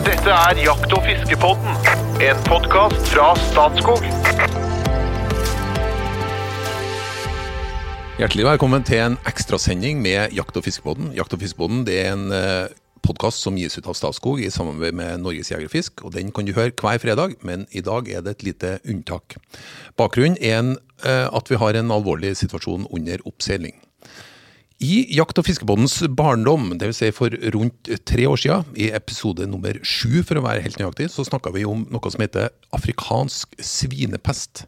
Dette er Jakt- og fiskepodden, en podkast fra Statskog. Hjertelig velkommen til en ekstrasending med Jakt- og fiskepodden. Jakt- og fiskepodden det er en eh, podkast som gis ut av Statskog i samarbeid med Norges Jegerfisk. og Den kan du høre hver fredag, men i dag er det et lite unntak. Bakgrunnen er en, eh, at vi har en alvorlig situasjon under oppseiling. I Jakt- og fiskebåndens barndom, dvs. Si for rundt tre år siden, i episode nummer sju for å være helt nøyaktig, så snakka vi om noe som heter afrikansk svinepest.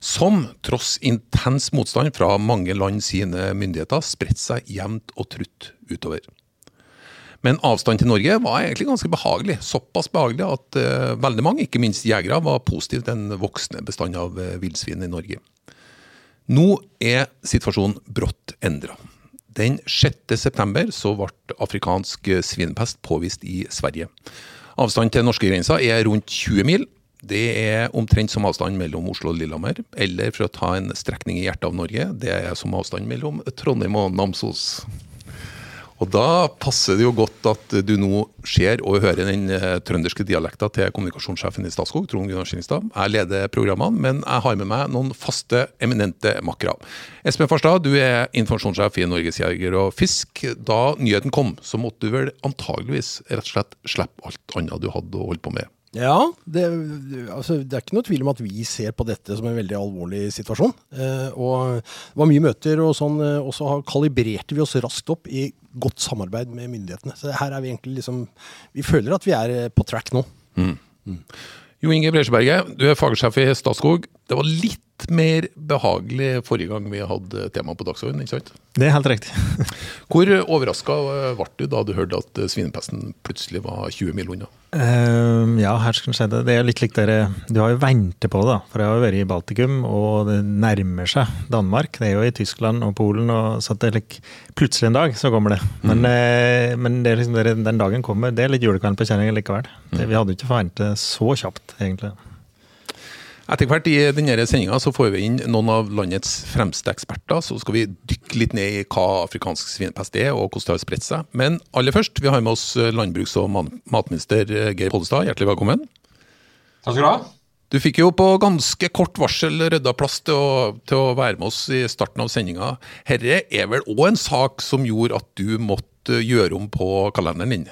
Som, tross intens motstand fra mange land sine myndigheter, spredte seg jevnt og trutt utover. Men avstanden til Norge var egentlig ganske behagelig. Såpass behagelig at uh, veldig mange, ikke minst jegere, var positive til en voksende bestand av uh, villsvin i Norge. Nå er situasjonen brått endra. Den 6. september så ble afrikansk svinepest påvist i Sverige. Avstanden til norskegrensa er rundt 20 mil. Det er omtrent som avstand mellom Oslo og Lillehammer. Eller for å ta en strekning i hjertet av Norge, det er som avstand mellom Trondheim og Namsos. Og Da passer det jo godt at du nå ser og hører den eh, trønderske dialekta til kommunikasjonssjefen i Statskog, Trond Gunnar Skillingstad. Jeg leder programmene, men jeg har med meg noen faste, eminente makkere. Espen Farstad, du er informasjonssjef i Norges Jeger og Fisk. Da nyheten kom, så måtte du vel antageligvis rett og slett slippe alt annet du hadde å holde på med? Ja, det, altså, det, er ikke noe tvil om at vi ser på dette som en veldig alvorlig situasjon. Eh, og Det var mye møter, og sånn, eh, og så kalibrerte vi oss raskt opp i godt samarbeid med myndighetene. Så her er vi egentlig liksom Vi føler at vi er eh, på track nå. Mm. Mm. Jo Inge Bresjeberget, du er fagsjef i Statskog. Det var litt mer behagelig forrige gang vi hadde tema på dagsordenen, ikke sant? Det er helt riktig. Hvor overraska ble du da du hørte at svinepesten plutselig var 20 mil unna? Uh, ja, her skal skje det. Det er litt likt dere Du har jo ventet på det, da. For jeg har jo vært i Baltikum, og det nærmer seg Danmark. Det er jo i Tyskland og Polen, og så det er like, plutselig en dag så kommer det. Men, mm. uh, men det er liksom, den dagen kommer. Det er litt julekvelden på kjerringa likevel. Det, vi hadde jo ikke forventet så kjapt, egentlig. Etter hvert i denne sendinga får vi inn noen av landets fremste eksperter. Så skal vi dykke litt ned i hva afrikansk svinepest er, og hvordan det har spredt seg. Men aller først, vi har med oss landbruks- og matminister Geir Pollestad. Hjertelig velkommen. Takk skal du ha. Du fikk jo på ganske kort varsel rydda plass til å, til å, være med oss i starten av sendinga. Herre er vel òg en sak som gjorde at du måtte gjøre om på kalenderen din?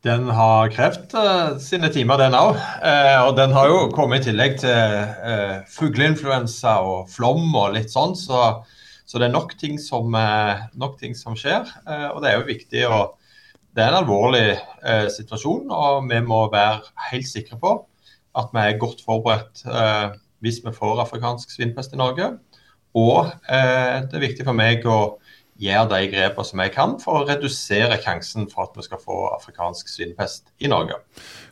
Den har krevd uh, sine timer, den òg. Uh, og den har jo kommet i tillegg til uh, fugleinfluensa og flom og litt sånn. Så, så det er nok ting som, nok ting som skjer. og det er jo viktig å Det er en alvorlig situasjon, og vi må være helt sikre på at vi er godt forberedt hvis vi får afrikansk svinpest i Norge. Og det er viktig for meg å gjør de grepene som jeg kan for å redusere sjansen for at vi skal få afrikansk svinepest i Norge.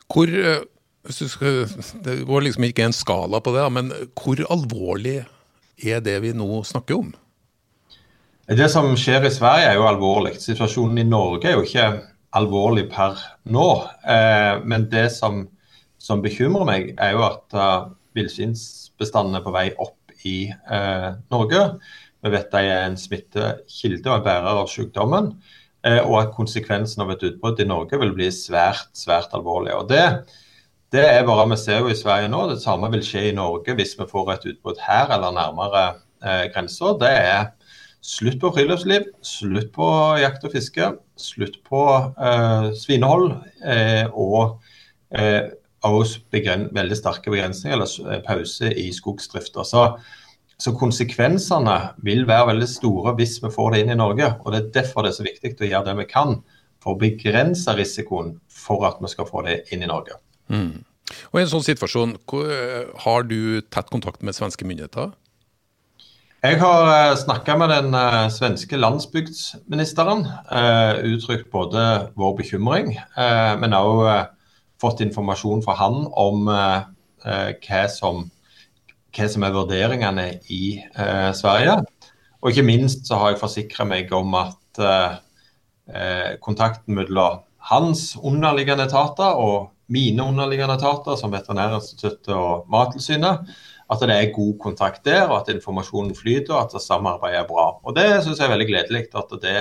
Hvor, eh, skal, det går liksom ikke en skala på det, men hvor alvorlig er det vi nå snakker om? Det som skjer i Sverige er jo alvorlig. Situasjonen i Norge er jo ikke alvorlig per nå. Eh, men det som, som bekymrer meg, er jo at uh, villsvinsbestanden er på vei opp i Norge. Vi vet de er en smittekilde og en bærer av sykdommen. Eh, og at konsekvensen av et utbrudd i Norge vil bli svært, svært alvorlig. Og det, det er bare vi ser jo i Sverige nå. Det samme vil skje i Norge hvis vi får et utbrudd her eller nærmere eh, grensa. Det er slutt på friluftsliv, slutt på jakt og fiske, slutt på eh, svinehold eh, og eh, også veldig sterke begrensninger eller pause i skogsdrifta. Så så konsekvensene vil være veldig store hvis vi får det inn i Norge. og Det er derfor det er så viktig å gjøre det vi kan for å begrense risikoen for at vi skal få det inn i Norge. Mm. Og I en sånn situasjon, har du tett kontakt med svenske myndigheter? Jeg har eh, snakka med den eh, svenske landsbygdsministeren. Uttrykt både vår bekymring, men òg fått informasjon fra han om hva som hva som er vurderingene i eh, Sverige. Og ikke minst så har jeg forsikra meg om at eh, eh, kontakten mellom hans underliggende etater og mine underliggende etater, som Veterinærinstituttet og Mattilsynet, at det er god kontakt der, og at informasjonen flyter og at samarbeidet er bra. Og Det syns jeg er veldig gledelig. At det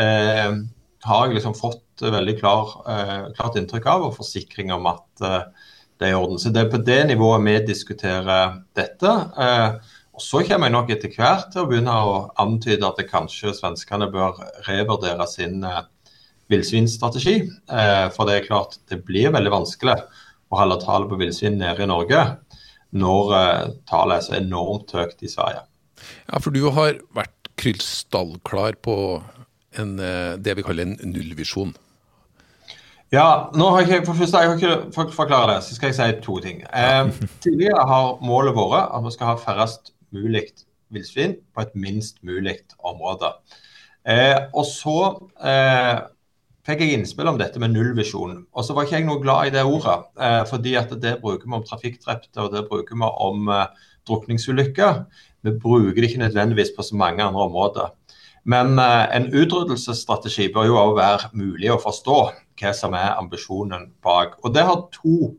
eh, har jeg liksom fått veldig klar, eh, klart inntrykk av, og forsikring om at eh, det i orden. Så det er på det nivået vi diskuterer dette. Eh, og Så kommer jeg nok etter hvert til å begynne å antyde at kanskje svenskene bør revurdere sin eh, villsvinstrategi. Eh, for det er klart, det blir veldig vanskelig å holde tallet på villsvin nede i Norge når tallet er så enormt høyt i Sverige. Ja, for du har vært krystallklar på en, det vi kaller en nullvisjon. Ja, nå har jeg for første, jeg har ikke for, forklare det, så skal jeg si to ting. Eh, tidligere har målet vært at vi skal ha færrest mulig villsvin på et minst mulig område. Eh, og så eh, fikk jeg innspill om dette med nullvisjon. Og så var ikke jeg noe glad i det ordet, eh, fordi at det bruker vi om trafikkdrepte og det bruker vi om eh, drukningsulykker. Vi bruker det ikke nødvendigvis på så mange andre områder. Men eh, en utryddelsesstrategi bør jo også være mulig å forstå hva som er ambisjonen bak. Og Det har to,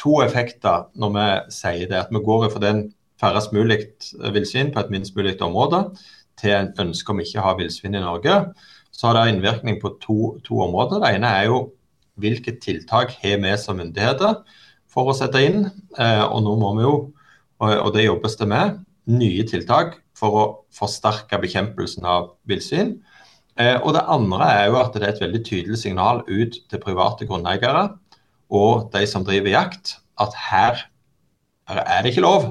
to effekter når vi sier det. At vi går fra den færrest mulig villsvin på et minst mulig område til en ønske om ikke å ha villsvin i Norge. Så har det innvirkning på to, to områder. Det ene er jo hvilke tiltak har vi som myndigheter for å sette inn. Eh, og nå må vi jo, og det jobbes det med, nye tiltak for å forsterke bekjempelsen av villsvin. Eh, og det andre er jo at det er et veldig tydelig signal ut til private grunneiere og de som driver jakt, at her er det ikke lov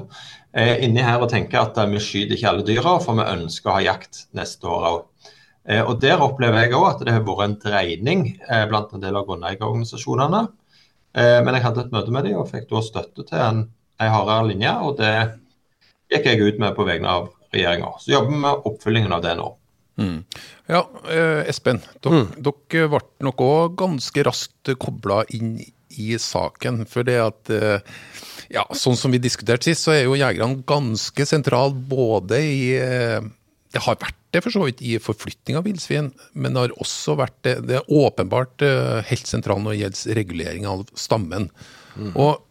eh, inni her og tenke at eh, vi skyter ikke alle dyra, for vi ønsker å ha jakt neste år òg. Og Der opplever jeg òg at det har vært en dreining blant en del av grunneierorganisasjonene. Men jeg hadde et møte med dem og fikk da støtte til en, en hardere linje. og det gikk jeg ut med på vegne av regjeringa. Så jobber vi med oppfølgingen av det nå. Mm. Ja, eh, Espen. Dere, mm. dere ble nok òg ganske raskt kobla inn i saken. For det at eh, ja, Sånn som vi diskuterte sist, så er jo jegerne ganske sentrale både i eh, Det har vært det for så vidt i forflytting av villsvin, men det har også vært det, det er åpenbart eh, helt sentralt når det gjelder regulering av stammen. Mm. Og,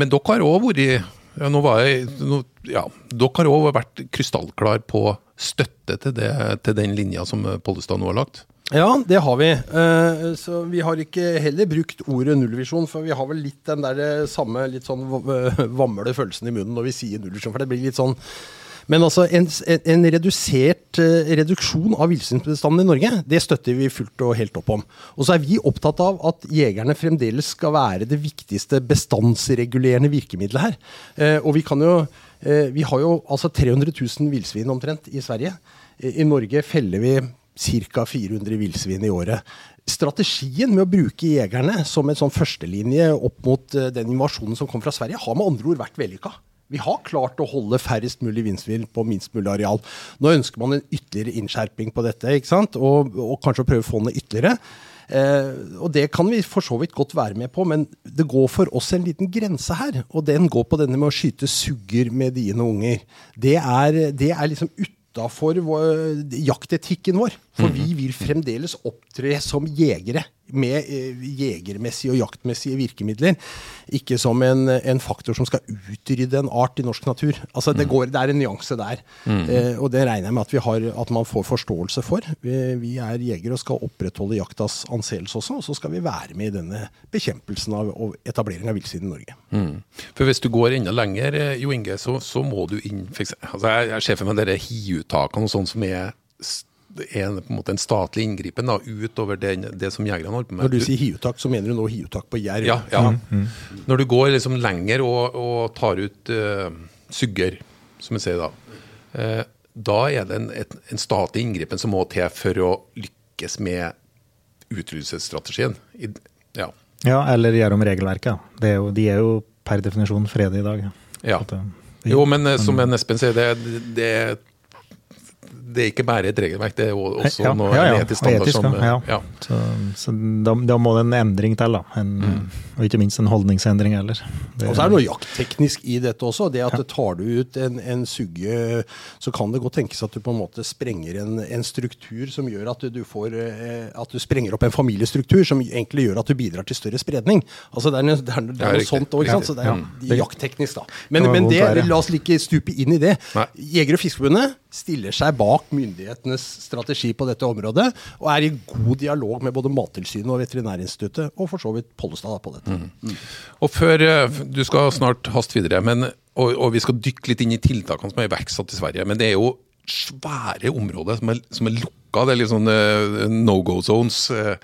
men dere har òg vært ja, nå var jeg, nå, ja, Dere har òg vært krystallklar på støtte til, det, til den linja som Pollestad nå har lagt? Ja, det har vi. Eh, så vi har ikke heller brukt ordet nullvisjon, for vi har vel litt den der eh, samme litt sånn vamle følelsen i munnen når vi sier nullvisjon. For det blir litt sånn men altså en, en redusert uh, reduksjon av villsvinsbestanden i Norge, det støtter vi fullt og helt opp om. Og så er vi opptatt av at jegerne fremdeles skal være det viktigste bestandsregulerende virkemidlet her. Uh, og vi kan jo uh, Vi har jo altså 300 000 villsvin omtrent i Sverige. I Norge feller vi ca. 400 villsvin i året. Strategien med å bruke jegerne som en sånn førstelinje opp mot den invasjonen som kom fra Sverige, har med andre ord vært vellykka. Vi har klart å holde færrest mulig vindsvill på minst mulig areal. Nå ønsker man en ytterligere innskjerping på dette? Og, og kanskje å prøve å få ned ytterligere. Eh, og det kan vi for så vidt godt være med på, men det går for oss en liten grense her. Og den går på denne med å skyte sugger med dine unger. Det er, det er liksom utafor jaktetikken vår. For vi vil fremdeles opptre som jegere med eh, jegermessige og jaktmessige virkemidler. Ikke som en, en, faktor som skal utrydde en art i norsk natur. Altså Det, mm. går, det er en nyanse der. Mm. Eh, og det regner jeg med at, har, at, man får forståelse for. Vi, vi er jegere og skal opprettholde jaktas anseelse også, og så skal vi være med i denne bekjempelsen av og etablering av villsvin i Norge. Mm. For Hvis du går enda lenger, eh, Jo Inge, så, så må du inn altså Jeg, jeg ser for meg disse hiuttakene og sånn som er er på en måte en statlig inngripen da, utover det, det som jegerne holder på med. Når du sier hiuttak, så mener du nå hiuttak på jerv? Ja. ja. Mm, mm. Når du går liksom lenger og, og tar ut uh, sugger, som jeg sier da, uh, da er det en, et, en statlig inngripen som må til for å lykkes med utryddelsesstrategien. Ja. ja, eller gjøre om regelverket. Er jo, de er jo per definisjon fredet i dag. Ja. At, jo, men som Espen sier, det, det det er ikke bare et regelverk, det er også ja, noe ja, ja. etisk standard etisk, som ja. Så, så da, da, må det en endring til, da. En, mm. Og ikke minst en holdningsendring heller. Det, og så er det noe jaktteknisk i dette også. Det at tar du ut en, en, sugge, så kan det godt tenkes at du på en måte sprenger en, en struktur som gjør at du, får eh, At du sprenger opp en familiestruktur som egentlig gjør at du bidrar til større spredning. Altså Det er, det er, det er noe sånt òg, Så det er jaktteknisk, da. Men, men det, la oss ikke stupe inn i det. Jeger- og Fiskerforbundet stiller seg bak bak myndighetenes strategi på dette området, og er i god dialog med både Mattilsynet og Veterinærinstituttet, og for så vidt Pollestad på dette. Mm. Og før, eh, Du skal snart haste videre, men, og, og, vi skal dykke litt inn i tiltakene som er iverksatt i Sverige. Men det er jo svære områder som er, som er lukka. Det er litt sånn uh, no go zones. Uh,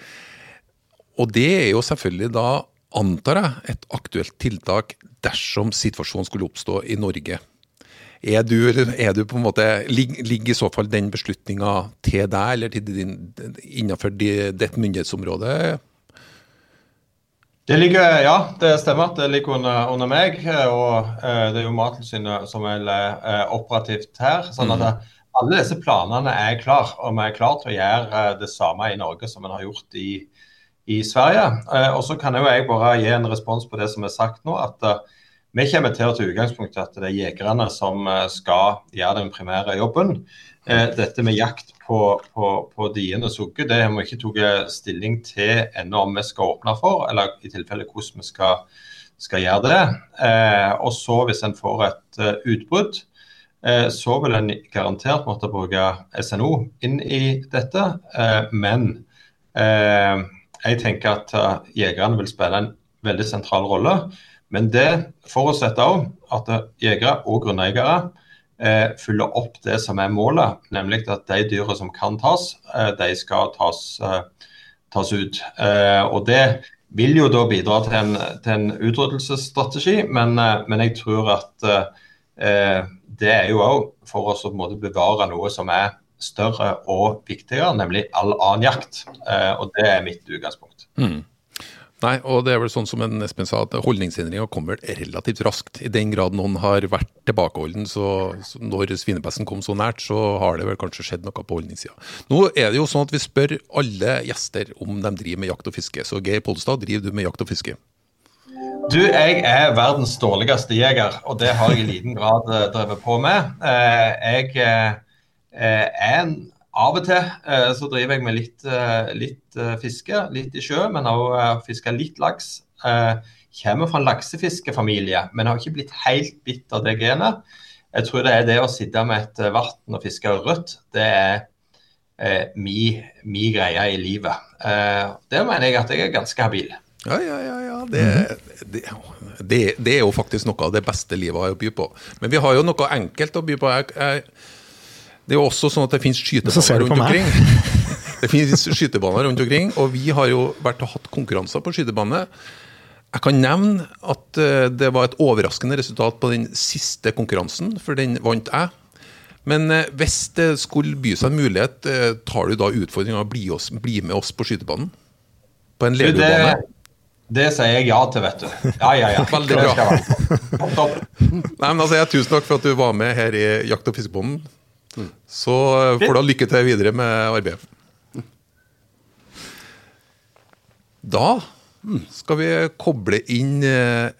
og det er jo selvfølgelig da, antar jeg, et aktuelt tiltak dersom situasjonen skulle oppstå i Norge. Er du, er du på en måte, Ligger i så fall den beslutninga til deg, eller til din, innenfor ditt myndighetsområde? Det ligger, ja, det stemmer at det ligger under, under meg. og eh, Det er jo Mattilsynet som er eh, operativt her. sånn at mm. Alle disse planene er klar, og vi er klare til å gjøre eh, det samme i Norge som vi har gjort i, i Sverige. Eh, og så kan jo jeg bare gi en respons på det som er sagt nå. at eh, vi kommer til å ta utgangspunkt i at det er jegerne som eh, skal gjøre den primære jobben. Eh, dette med jakt på, på, på diende sugge det har vi ikke tatt stilling til ennå om vi skal åpne for, eller i tilfelle hvordan vi skal, skal gjøre det. Eh, og så hvis en får et utbrudd, eh, så vil en garantert måtte bruke SNO inn i dette. Eh, men jeg tenker at jegerne vil spille en veldig sentral rolle. Men det forutsetter òg at jegere og grunneiere eh, følger opp det som er målet, nemlig at de dyra som kan tas, eh, de skal tas, eh, tas ut. Eh, og Det vil jo da bidra til en, til en utryddelsesstrategi, men, eh, men, jeg tror at eh, det er jo òg for oss å bevare noe som er større og viktigere, nemlig all annen jakt. og Det er mitt utgangspunkt. Mm. Nei, og det er vel sånn som en Espen sa, at holdningsendringa kommer relativt raskt. I den grad noen har vært tilbakeholden, så, så når svinepesten kom så nært, så har det vel kanskje skjedd noe på holdningssida. Nå er det jo sånn at vi spør alle gjester om de driver med jakt og fiske. Så Geir Polstad, driver du med jakt og fiske? Du, jeg er verdens dårligste jeger, og det har jeg i liten grad eh, drevet på med. Eh, jeg eh, er en av og til eh, så driver jeg med litt, eh, litt eh, fiske, litt i sjø, men òg uh, fisker litt laks. Eh, kommer fra en laksefiskefamilie, men har ikke blitt helt bitt av det genet. Jeg tror det er det å sitte med et eh, vann og fiske rødt, det er eh, mi, mi, greie i livet. Eh, der mener jeg at jeg er ganske habil. Ja, ja, ja. ja. Det, det, det, det, er jo faktisk noe av det beste livet har å by på. Men vi har jo noe enkelt å by på. Jeg, jeg det er jo også sånn at det finnes skytebaner rundt omkring. Det finnes skytebaner rundt omkring, og vi har jo vært og hatt konkurranser på skytebane. Jeg kan nevne at eh, det var et overraskende resultat på den siste konkurransen, for den vant jeg. Men eh, hvis det skulle by seg en mulighet, eh, tar du da utfordringa å bli, bli, med oss på skytebanen? På en legebane? Det sier jeg ja til, vet du. Ja, ja, ja. Veldig bra. Nei, men altså, jeg, tusen takk for at du var med her i Jakt- og fiskebonden. Så eh, får du ha lykke til videre med arbeidet. Da skal vi koble inn eh,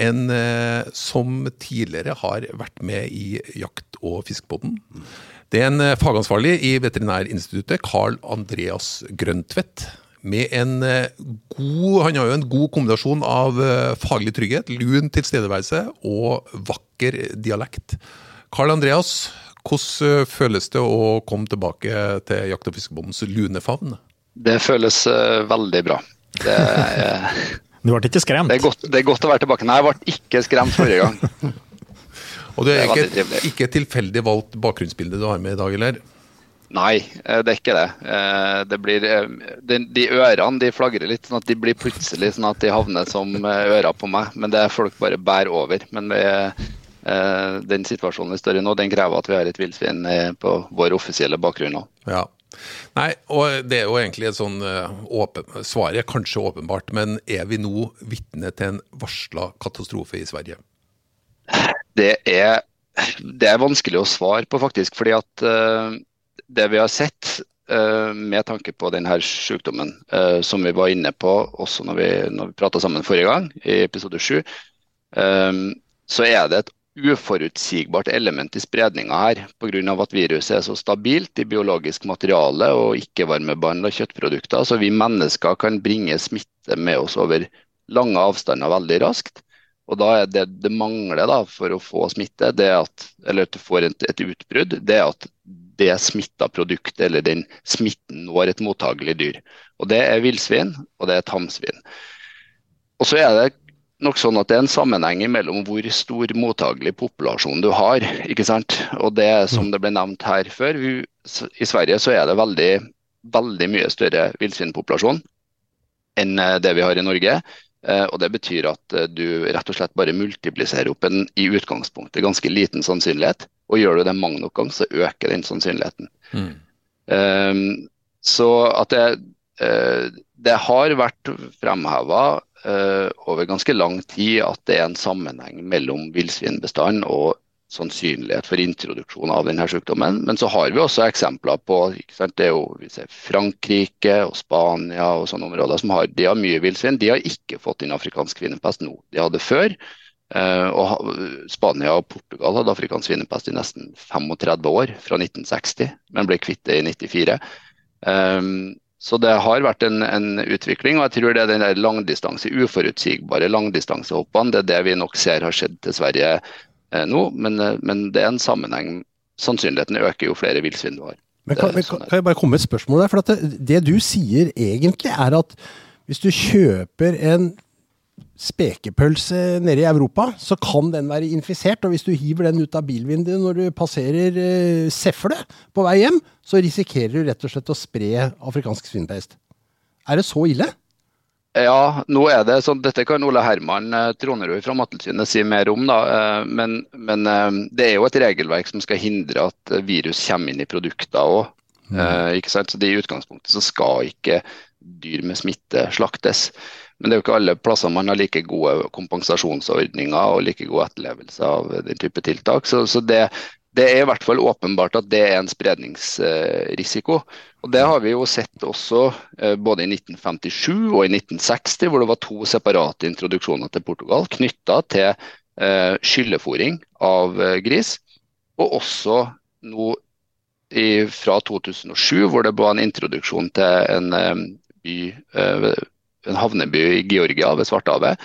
en eh, som tidligere har vært med i Jakt- og fiskebåten. Det er en fagansvarlig i Veterinærinstituttet, Carl Andreas Grøntvedt. Med en god, han har jo en god kombinasjon av faglig trygghet, lun tilstedeværelse og vakker dialekt. Carl Andreas, hvordan eh, føles det å komme tilbake til jakt- og fiskebondens lune favn? Det føles uh, veldig bra. Det er, du ble ikke skremt? Det er, godt, det er, godt, å være tilbake. Nei, jeg ble ikke skremt forrige gang. og det er, det er ikke, ikke tilfeldig valgt bakgrunnsbilde du har med i dag, eller? Nei, eh, det er ikke det. det blir, de, de, ørene de flagrer litt, sånn at de blir plutselig sånn at de havner som ører på meg. Men det er folk bare bærer over. Men vi, Eh, den situasjonen vi står i nå, den krever at vi har et villsvin eh, på vår offisielle bakgrunn. Ja. Nei, og det er jo egentlig et sånn eh, åpen, Svaret er kanskje åpenbart, men er vi nå vitne til en varsla katastrofe i Sverige? Det er, det er vanskelig å svare på, faktisk. fordi at uh, det vi har sett uh, med tanke på denne sykdommen, uh, som vi var inne på også når vi, når vi prata sammen forrige gang, i episode sju, så er det et uforutsigbart element i spredninga her, pga. at viruset er så stabilt i biologisk materiale og ikke-varmebehandla kjøttprodukter. Så vi mennesker kan bringe smitte med oss over lange avstander veldig raskt. Og da er det det mangler da, for å få smitte, at, eller at du får et, et utbrudd, det er at det smitta produktet eller den smitten når et mottagelig dyr. Og Det er villsvin og det er tamsvin. Og så er det nok sånn at det er en sammenheng mellom hvor stor mottagelig populasjon du har. ikke sant? Og det som det ble nevnt her før, vi, i Sverige så er det veldig, veldig mye større villsvinpopulasjon enn eh, det vi har i Norge. Eh, og Det betyr at eh, du rett og slett bare multipliserer opp en i utgangspunktet ganske liten sannsynlighet. Og gjør du det mange nok ganger, så øker den sannsynligheten. Mm. Um, så at det, det har vært fremheva over ganske lang tid at det er en sammenheng mellom villsvinbestanden og sannsynlighet for introduksjon av denne sykdommen. Men så har vi også eksempler på det er jo Frankrike og Spania og sånne områder som har, de har mye villsvin. De har ikke fått inn afrikansk svinepest nå. De hadde før. Uh, og Spania og Portugal hadde afrikansk svinepest i nesten 35 år, fra 1960, men ble kvitt det i 94. Um, så det har vært en, en, utvikling, og jeg tror det er den der langdistanse, uforutsigbare langdistansehoppene, det er det vi nok ser har skjedd til Sverige Eh, nå, men, eh, men, det er en sammenheng. Sannsynligheten øker jo flere villsvin du har. Men kan, men, sånn kan, jeg bare komme med et spørsmål der? For det, det, du sier egentlig er at hvis du kjøper en spekepølse nede i Europa, så kan den være infisert. Og hvis du hiver den ut av bilvinduet når du passerer uh, Sefle på vei hjem, så risikerer du rett og slett å spre afrikansk svinepest. Er det så ille? Ja, nå er det sånn, dette kan Ole Herman eh, Tronerud fra Mattilsynet si mer om. da, eh, Men, men eh, det er jo et regelverk som skal hindre at virus kommer inn i produkter òg. Mm. Så det I utgangspunktet så skal ikke dyr med smitte slaktes. Men det er jo ikke alle plasser man har like gode kompensasjonsordninger og like god etterlevelse av den type tiltak. Så, så det, det er i hvert fall åpenbart at det er en spredningsrisiko. Og Det har vi jo sett også eh, både i 1957 og i 1960, hvor det var to separate introduksjoner til Portugal knytta til eh, skyllefòring av eh, gris. Og også nå i, fra 2007, hvor det var en introduksjon til en, by, en havneby i Georgia ved Svartehavet.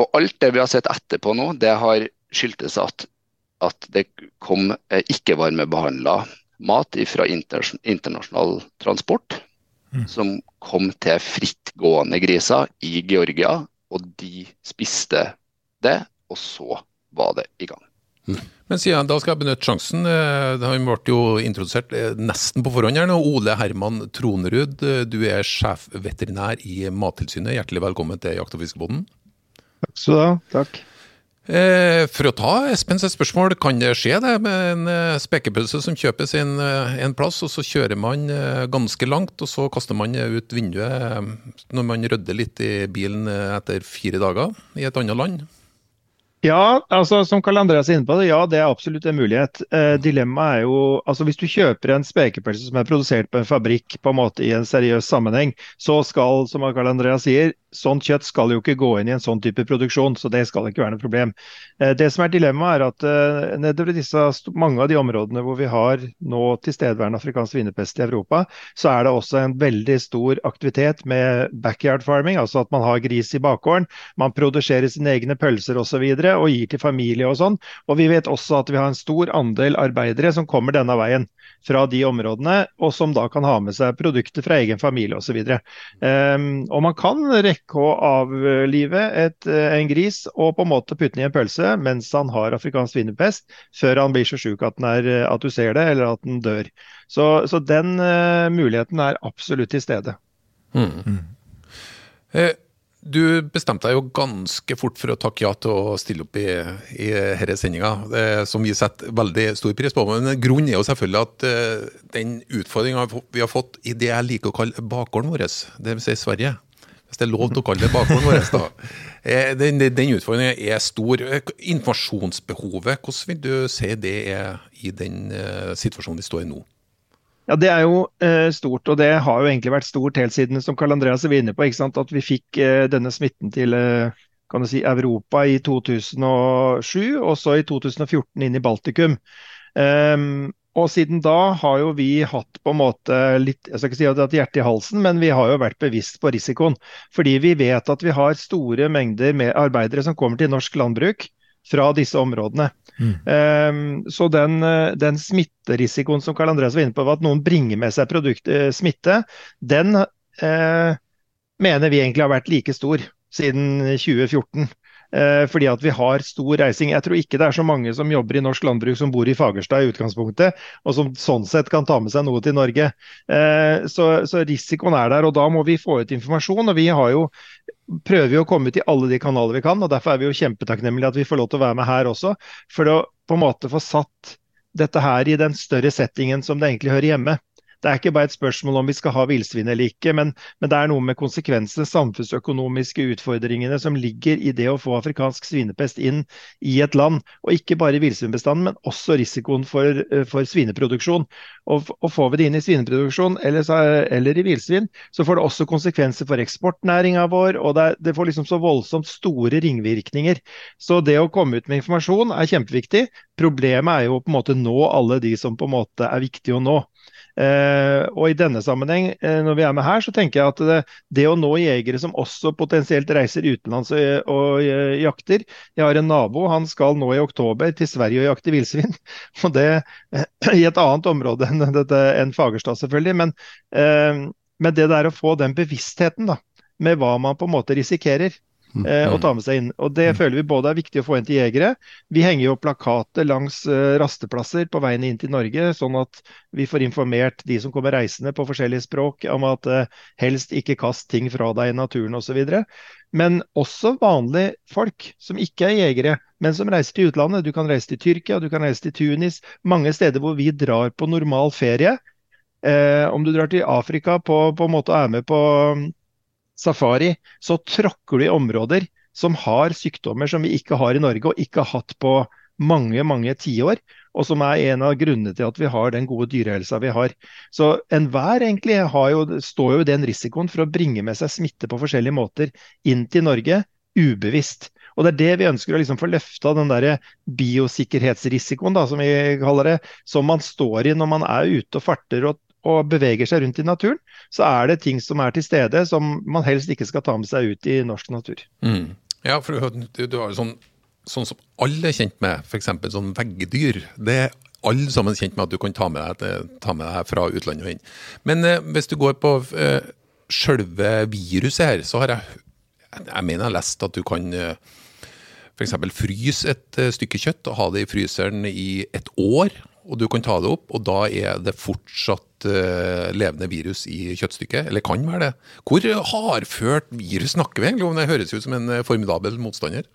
Og alt det vi har sett etterpå nå, det har skyldtes at at det kom eh, ikke-varmebehandla mat fra internasjonal transport. Mm. Som kom til frittgående griser i Georgia, og de spiste det. Og så var det i gang. Men siden da skal jeg benytte sjansen. Eh, han ble jo introdusert eh, nesten på forhånd her nå. Ole Herman Tronerud, du er sjefveterinær i Mattilsynet. Hjertelig velkommen til Jakt- og fiskebåten. Takk skal du ha. Takk. Eh, for å ta Espens spørsmål, kan det skje det med en eh, spekepølse som kjøpes eh, en plass, og så kjører man ganske langt, og så kaster man ut vinduet når man rydder litt i bilen etter fire dager i et annet land? Ja, altså som Karl Andreas er inne på, det, ja det er absolutt en mulighet. Eh, dilemmaet er jo altså Hvis du kjøper en spekepølse som er produsert på en fabrikk på en måte i en seriøs sammenheng, så skal, som Karl Andreas sier, sånt kjøtt skal jo ikke gå inn i en sånn type produksjon. Så det skal ikke være noe problem. Eh, det som er dilemmaet, er at eh, nedover disse, mange av de områdene hvor vi har nå tilstedeværende afrikansk svinepest i Europa, så er det også en veldig stor aktivitet med backyard farming, altså at man har gris i bakgården, man produserer sine egne pølser osv og gir til familie og sånn. Og vi vet også at vi har en stor andel arbeidere som kommer denne veien fra de områdene, og som da kan ha med seg produkter fra egen familie osv. Um, ehm, og man kan rekke å avlive et, eh, en gris og på en måte putte den i en pølse mens han har afrikansk svinepest, før han blir så sjuk at, at, du ser det, eller at den dør. Så, så den uh, muligheten er absolutt til stede. Mm. Mm. Eh, du bestemte deg jo ganske fort for å takke ja til å stille opp i, i denne sendinga, som vi setter veldig stor pris på. Men grunnen er jo selvfølgelig at uh, den utfordringa vi har fått i det jeg liker å kalle bakgården vår, dvs. Si Sverige, hvis det er lov til å kalle det bakgården vår, da. Eh, den, den utfordringen er stor. Informasjonsbehovet, hvordan vil du si det er i den situasjonen vi står i nå? Ja, Det er jo eh, stort, og det har jo egentlig vært stort helt siden som Karl Andreas er inne på, at vi fikk eh, denne smitten til eh, kan du si, Europa i 2007, og så i 2014 inn i Baltikum. Um, og siden da har jo vi hatt på en måte litt jeg skal ikke si at hatt hjertet i halsen, men vi har jo vært bevisst på risikoen. Fordi vi vet at vi har store mengder med arbeidere som kommer til norsk landbruk fra disse områdene. Mm. Um, så den, eh, den, smitterisikoen som Karl Andreas var inne på, at noen bringer med seg produkt, uh, smitte, den uh, mener vi egentlig har vært like stor siden 2014. Eh, fordi at vi har stor reising. Jeg tror ikke det er så mange som jobber i norsk landbruk som bor i Fagerstad i utgangspunktet, og som sånn sett kan ta med seg noe til Norge. Eh, så risikoen er der, og da må vi få ut informasjon. og vi har jo prøver vi å komme ut i alle de kanaler vi kan, og derfor er vi jo kjempetakknemlige at vi får lov til å være med her også. For å på en måte få satt dette her i den større settingen som det egentlig hører hjemme det er ikke bare et spørsmål om vi skal ha villsvin eller ikke, men, men, det er noe med konsekvensene, samfunnsøkonomiske utfordringene som ligger i det å få afrikansk svinepest inn i et land. Og ikke bare villsvinbestanden, men også risikoen for, eh, for svineproduksjon. Og, og, Får vi det inn i svineproduksjon eller, eller i villsvin, så får det også konsekvenser for eksportnæringa vår. og det, det, får liksom så voldsomt store ringvirkninger. Så det å komme ut med informasjon er kjempeviktig. Problemet er jo på en måte nå alle de som på en måte er viktige å nå. Eh, og I denne sammenheng, eh, når vi er med her, så tenker jeg at det, det å nå jegere som også potensielt reiser utenlands og, og, eh, jakter Jeg har en nabo, han skal nå i oktober til Sverige og jakte villsvin. Og det i et annet område enn, dette, enn Fagerstad, selvfølgelig. Men, men det der å få den bevisstheten da, med hva man på en måte risikerer eh, å ta med seg inn. Og Det mm. føler vi både er viktig å få inn til jegere. Vi henger jo plakater langs eh, rasteplasser på veien inn til Norge, sånn at vi får informert de som kommer reisende på forskjellige språk om at eh, helst ikke kast ting fra deg i naturen osv. Men også vanlige folk som ikke er jegere, men som reiser til utlandet. Du kan reise til Tyrkia, du kan reise til Tunis, mange steder hvor vi drar på normal ferie. Eh, om du drar til Afrika på, på en måte og er med på safari, så tråkker du i områder som har sykdommer som vi ikke har i Norge og ikke har hatt på mange mange tiår, og som er en av grunnene til at vi har den gode dyrehelsa vi har. Så enhver egentlig jo, står jo i den risikoen for å bringe med seg smitte på forskjellige måter inn til Norge ubevisst. Og Det er det vi ønsker å liksom få løfta, den der biosikkerhetsrisikoen da, som vi kaller det, som man står i når man er ute og farter og, og beveger seg rundt i naturen, så er det ting som er til stede som man helst ikke skal ta med seg ut i norsk natur. Mm. Ja, for du, du har jo sånn, sånn som alle er kjent med, f.eks. sånn veggdyr. Det er alle sammen kjent med at du kan ta med deg, ta med deg fra utlandet og inn. Men eh, hvis du går på eh, sjølve viruset her, så har jeg jeg mener jeg har lest at du kan eh, f.eks. fryse et eh, stykke kjøtt og ha det i fryseren i et år og du kan ta det opp, og da er det fortsatt uh, levende virus i kjøttstykket. Eller kan være det. Hvor hardført virus snakker vi egentlig om? Det høres ut som en eh, formidabel motstander.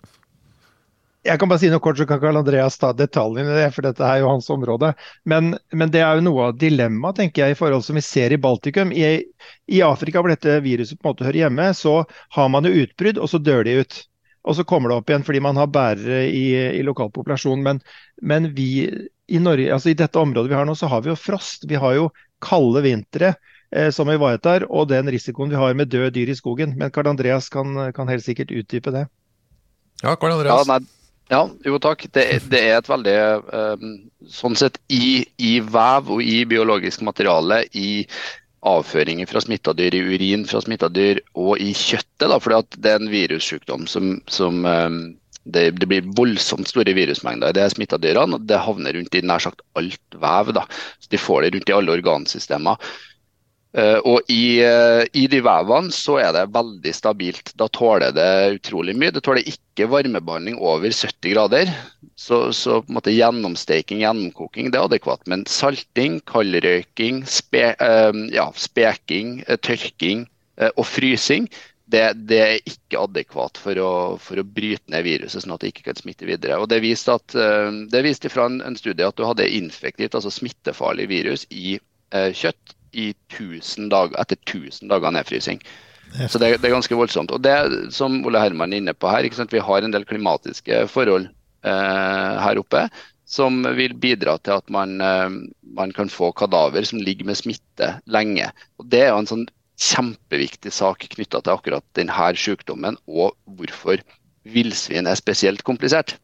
Jeg kan bare si noe kort, så kan Karl Andreas ta detaljene i det, for dette er jo hans område. Men, men det er jo noe av dilemmaet, tenker jeg, i forhold som vi ser i Baltikum. I, I, Afrika, hvor dette viruset på en måte hører hjemme, så har man jo utbrudd, og så dør de ut. Og så kommer det opp igjen fordi man har bærere i, i lokalpopulasjonen. Men, men vi i, Norge, altså i dette området vi har nå, så har vi jo frost. Vi har jo kalde vintre eh, som ivaretar, og den risikoen vi har med døde dyr i skogen. Men Karl Andreas kan, kan helt sikkert utdype det. Ja, Karl Andreas. Ja, nei, ja, jo takk. Det, det er et veldig um, Sånn sett i, i, vev og i biologisk materiale, i avføringer fra smitta dyr, i urin fra smitta dyr og i kjøttet. Da, fordi det er en virussykdom som, som um, det, det, blir voldsomt store virusmengder i de smitta dyrene. og Det havner rundt i nær sagt alt vev. Da. Så De får det rundt i alle organsystemer. Uh, og i, uh, i, de vevene så er det veldig stabilt. Da tåler det utrolig mye. Det tåler ikke varmebehandling over 70 grader. Så, så på en måte gjennomsteking, gjennomkoking, det er adekvat. Men salting, kaldrøyking, spe, uh, ja, speking, tørking og frysing, det, det, er ikke adekvat for å, for å, bryte ned viruset, sånn at det ikke kan smitte videre. Og Det viste, at, eh, det viste fra en, en, studie at du hadde infektivt, altså smittefarlig virus i eh, kjøtt i 1000 dager, etter 1000 dager nedfrysing. Så det, det, er ganske voldsomt. Og det som Ole Herman er inne på her, Vi har en del klimatiske forhold eh, her oppe som vil bidra til at man, eh, man kan få kadaver som ligger med smitte lenge. Og Det er jo en sånn kjempeviktig sak knytta til akkurat denne sykdommen, og hvorfor villsvin er spesielt komplisert.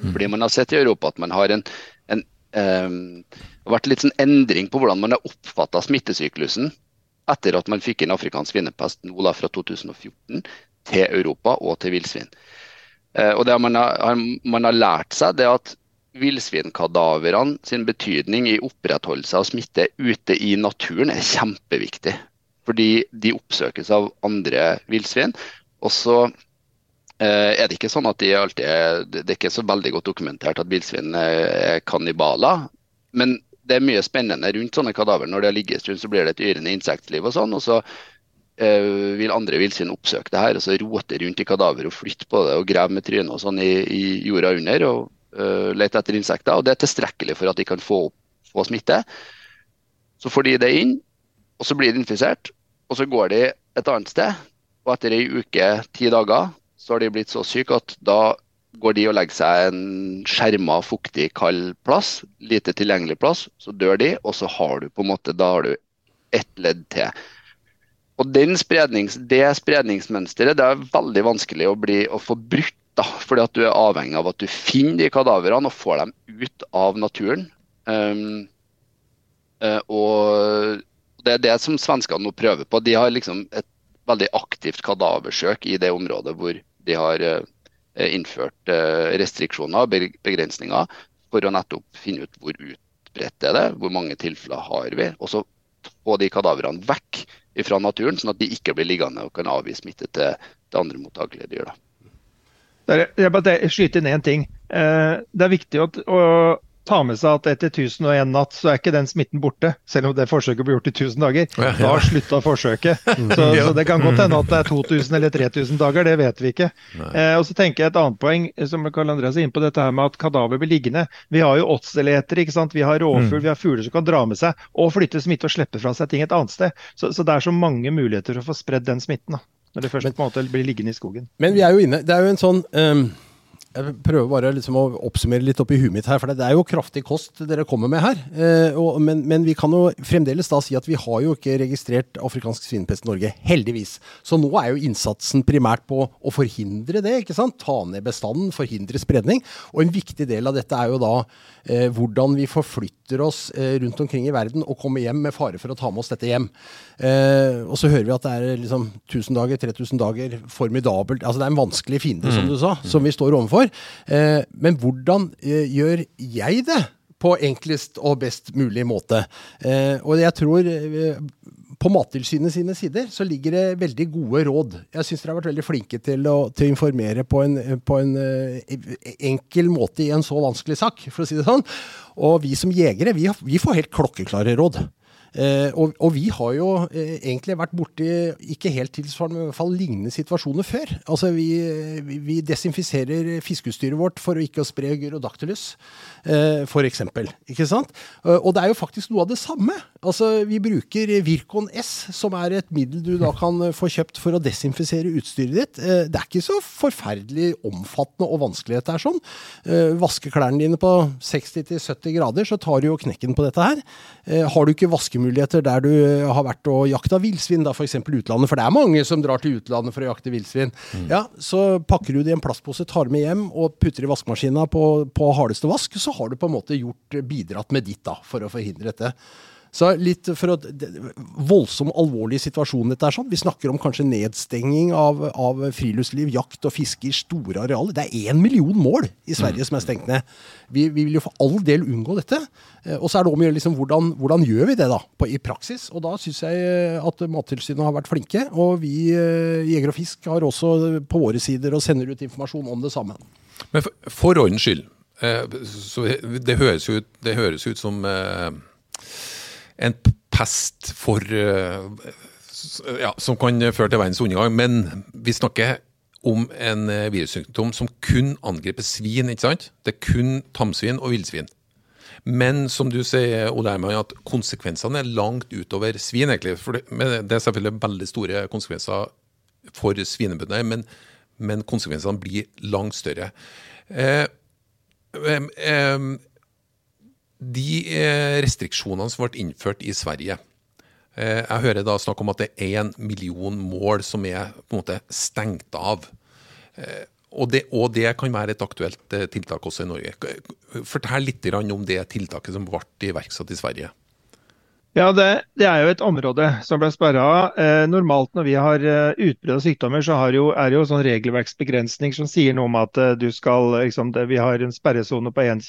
Mm. Fordi man har sett i Europa at man har en, en um, vært litt sånn endring på hvordan man har oppfatta smittesyklusen etter at man fikk inn afrikansk svinepest nå da fra 2014 til Europa og til villsvin. Uh, og det man har, man har lært seg, det er at villsvinkadaverene sin betydning i opprettholdelse av smitte ute i naturen er kjempeviktig. Fordi de oppsøkes av andre villsvin. Og så eh, er det ikke sånn at de alltid er Det er ikke så veldig godt dokumentert at villsvin er kannibaler. Men det er mye spennende rundt sånne kadaver. Når de har ligget en stund, så blir det et yrende insektliv og sånn. og så eh, vil andre villsvin oppsøke det her og så rote rundt i kadaver og flytte på det og grave med trynet og sånn i, i jorda under. og uh, lete etter insekter, og det er tilstrekkelig for at de kan få, få smitte. Så får de det inn, og så blir de infisert. Og så går de et annet sted, og etter ei uke, ti dager, så har de blitt så syke at da går de og legger seg en skjerma, fuktig, kald plass, lite tilgjengelig plass, så dør de, og så har du på en måte, da har du ett ledd til. Og sprednings, Det spredningsmønsteret det er veldig vanskelig å, bli, å få brutt da, fordi at du er avhengig av at du finner de kadaverene og får dem ut av naturen. Um, og Det er det som svenskene nå prøver på. De har liksom et veldig aktivt kadaversøk i det området hvor de har uh, innført uh, restriksjoner og begrensninger for å nettopp finne ut hvor utbredt er det hvor mange tilfeller har vi. Og så få de kadaverene vekk fra naturen, sånn at de ikke blir liggende og kan avgi smitte til, til andre mottakelige dyr. da. Jeg bare skyter inn én ting. Eh, det er viktig å, ta med seg at etter 1001 natt så er ikke den smitten borte. Selv om det forsøket ble gjort i 1000 dager. Da har slutta forsøket. Så, så, det kan godt hende at det er 2000 eller 3000 dager, det vet vi ikke. Eh, og så tenker jeg Et annet poeng som Karl Andreas er inne på dette her med at kadaver blir liggende. Vi har jo åtseletere, vi har rovfugl, mm. vi har fugler som kan dra med seg og flytte smitte og slippe fra seg ting et annet sted. Så, så det er så mange muligheter for å få spredd den smitten. da. Når det først men, på en måte blir liggende i skogen. Men vi er jo inne Det er jo en sånn um, Jeg prøver bare liksom å oppsummere litt oppi huet mitt her, for det er jo kraftig kost dere kommer med her. Eh, og, men, men, vi kan jo fremdeles da si at vi har jo ikke registrert afrikansk svinepest i Norge. Heldigvis. Så nå er jo innsatsen primært på å forhindre det. ikke sant? Ta ned bestanden, forhindre spredning. Og en viktig del av dette er jo da eh, hvordan vi forflytter oss eh, rundt omkring i verden og kommer hjem med fare for å ta med oss dette hjem. Eh, og så hører vi at det er liksom 1000 dager, 3000 dager, formidabelt Altså det er en vanskelig fiende, mm. som du sa, som vi står overfor. Eh, men hvordan eh, gjør jeg det? På enklest og best mulig måte. Eh, og jeg tror på Mattilsynet sine sider så ligger det veldig gode råd. Jeg syns dere har vært veldig flinke til å, til å informere på en, på en enkel måte i en så vanskelig sak, for å si det sånn. Og vi som jegere, vi, vi får helt klokkeklare råd. Eh, og, og, vi har jo eh, egentlig vært borti ikke helt tilsvarende, men i hvert fall lignende situasjoner før. Altså Vi, vi, vi desinfiserer fiskeutstyret vårt for å ikke spre gyrodactylus, eh, eksempel, Ikke sant? Eh, og det er jo faktisk noe av det samme. Altså Vi bruker Virkon S, som er et middel du da kan få kjøpt for å desinfisere utstyret ditt. Eh, det er ikke så forferdelig omfattende og vanskelig dette er sånn. Eh, vaske klærne dine på 60-70 grader, så tar du jo knekken på dette her. har du ikke vaskemuligheter der du eh, har vært og jakta villsvin, f.eks. utlandet, for det er mange som drar til utlandet for å jakte villsvin, mm. ja, så pakker du det i en plastpose, tar med hjem og putter i vaskemaskina på, på hardeste vask, så har du på en måte gjort, bidratt med ditt da, for å forhindre dette. Så litt for å, Voldsom, alvorlig situasjon dette er sånn. Vi snakker om kanskje nedstenging av, av friluftsliv, jakt og fiske i store arealer. Det er én million mål i Sverige mm. som er stengt ned. Vi, vi, vil jo for all del unngå dette. Eh, og så er det om å gjøre liksom, hvordan, hvordan, gjør vi det da, på, i praksis? Og da syns jeg eh, at Mattilsynet har vært flinke. Og vi i Jeger og Fisk har også på våre sider og sender ut informasjon om det samme. Men for, for ordens skyld, eh, så det høres ut, det høres ut som eh, en pest for eh, ja, Som kan føre til verdens undergang. Men vi snakker om en eh, virussykdom som kun angriper svin. ikke sant? Det er kun tamsvin og villsvin. Men som du sier, Ole Herman, at konsekvensene er langt utover svin. egentlig. For det, det er selvfølgelig veldig store konsekvenser for svinebønder, men, men, konsekvensene blir langt større. Eh, eh, de eh, restriksjonene som ble innført i Sverige eh, Jeg hører da snakk om at det er én million mål som er på en måte stengt av. Eh, og det, og det, kan være et aktuelt tiltak også i Norge. Fortell litt om det tiltaket som ble iverksatt i Sverige. Ja, det, det, er jo et område som ble sperra. Eh, normalt når vi har eh, utbrudd av sykdommer, så jo, er det jo sånn regelverksbegrensning som sier noe om at eh, du skal liksom, det, Vi har en sperresone på en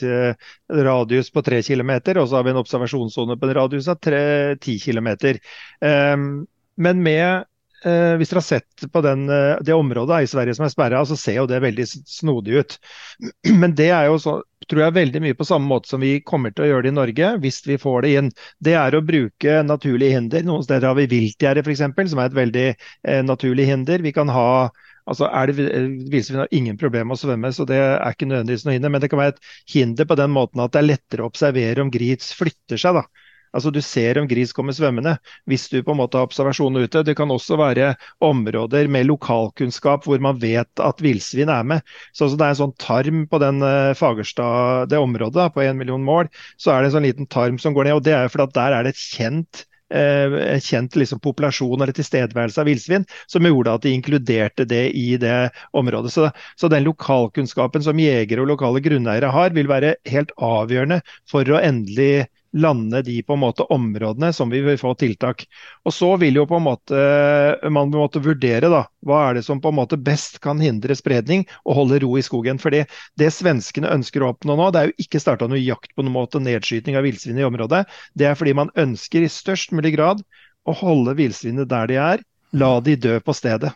radius på 3 km, og så har vi en observasjonssone på en radius av 10 km. Um, men med eh, hvis dere har sett på den, eh, det området i Sverige som er sperra, så ser jo det veldig snodig ut. Men det er jo så, tror jeg veldig mye på samme måte som vi kommer til å gjøre det i Norge, hvis vi får det inn. Det er å bruke naturlige hinder. Noen steder har vi viltgjerde f.eks., som er et veldig eh, naturlig hinder. Vi kan ha Altså elv viser vi har ingen problemer med å svømme, så det er ikke nødvendigvis noe hinder. Men det kan være et hinder på den måten at det er lettere å observere om Grits flytter seg. da. Altså Du ser om gris kommer svømmende hvis du på en måte har observasjon ute. Det kan også være områder med lokalkunnskap hvor man vet at villsvin er med. Så altså, Det er en sånn tarm på den uh, Fagerstad, det området på en million mål. Så er det en sånn liten tarm som går ned. og det er fordi at Der er det et kjent en kjent liksom, populasjon eller tilstedeværelse av villsvin, som gjorde at de inkluderte det i det området. Så, så, den lokalkunnskapen som jegere og lokale grunneiere har, vil være helt avgjørende for å endelig lande de på en måte områdene som vi vil få tiltak. Og Så vil jo på en måte man måtte vurdere da, hva er det som på en måte best kan hindre spredning og holde ro i skogen. Fordi Det svenskene ønsker å oppnå nå, det er jo ikke starta noe jakt på noen måte, nedskyting av villsvin i området. Det er fordi man ønsker i størst mulig grad å holde villsvinet der de er, la de dø på stedet.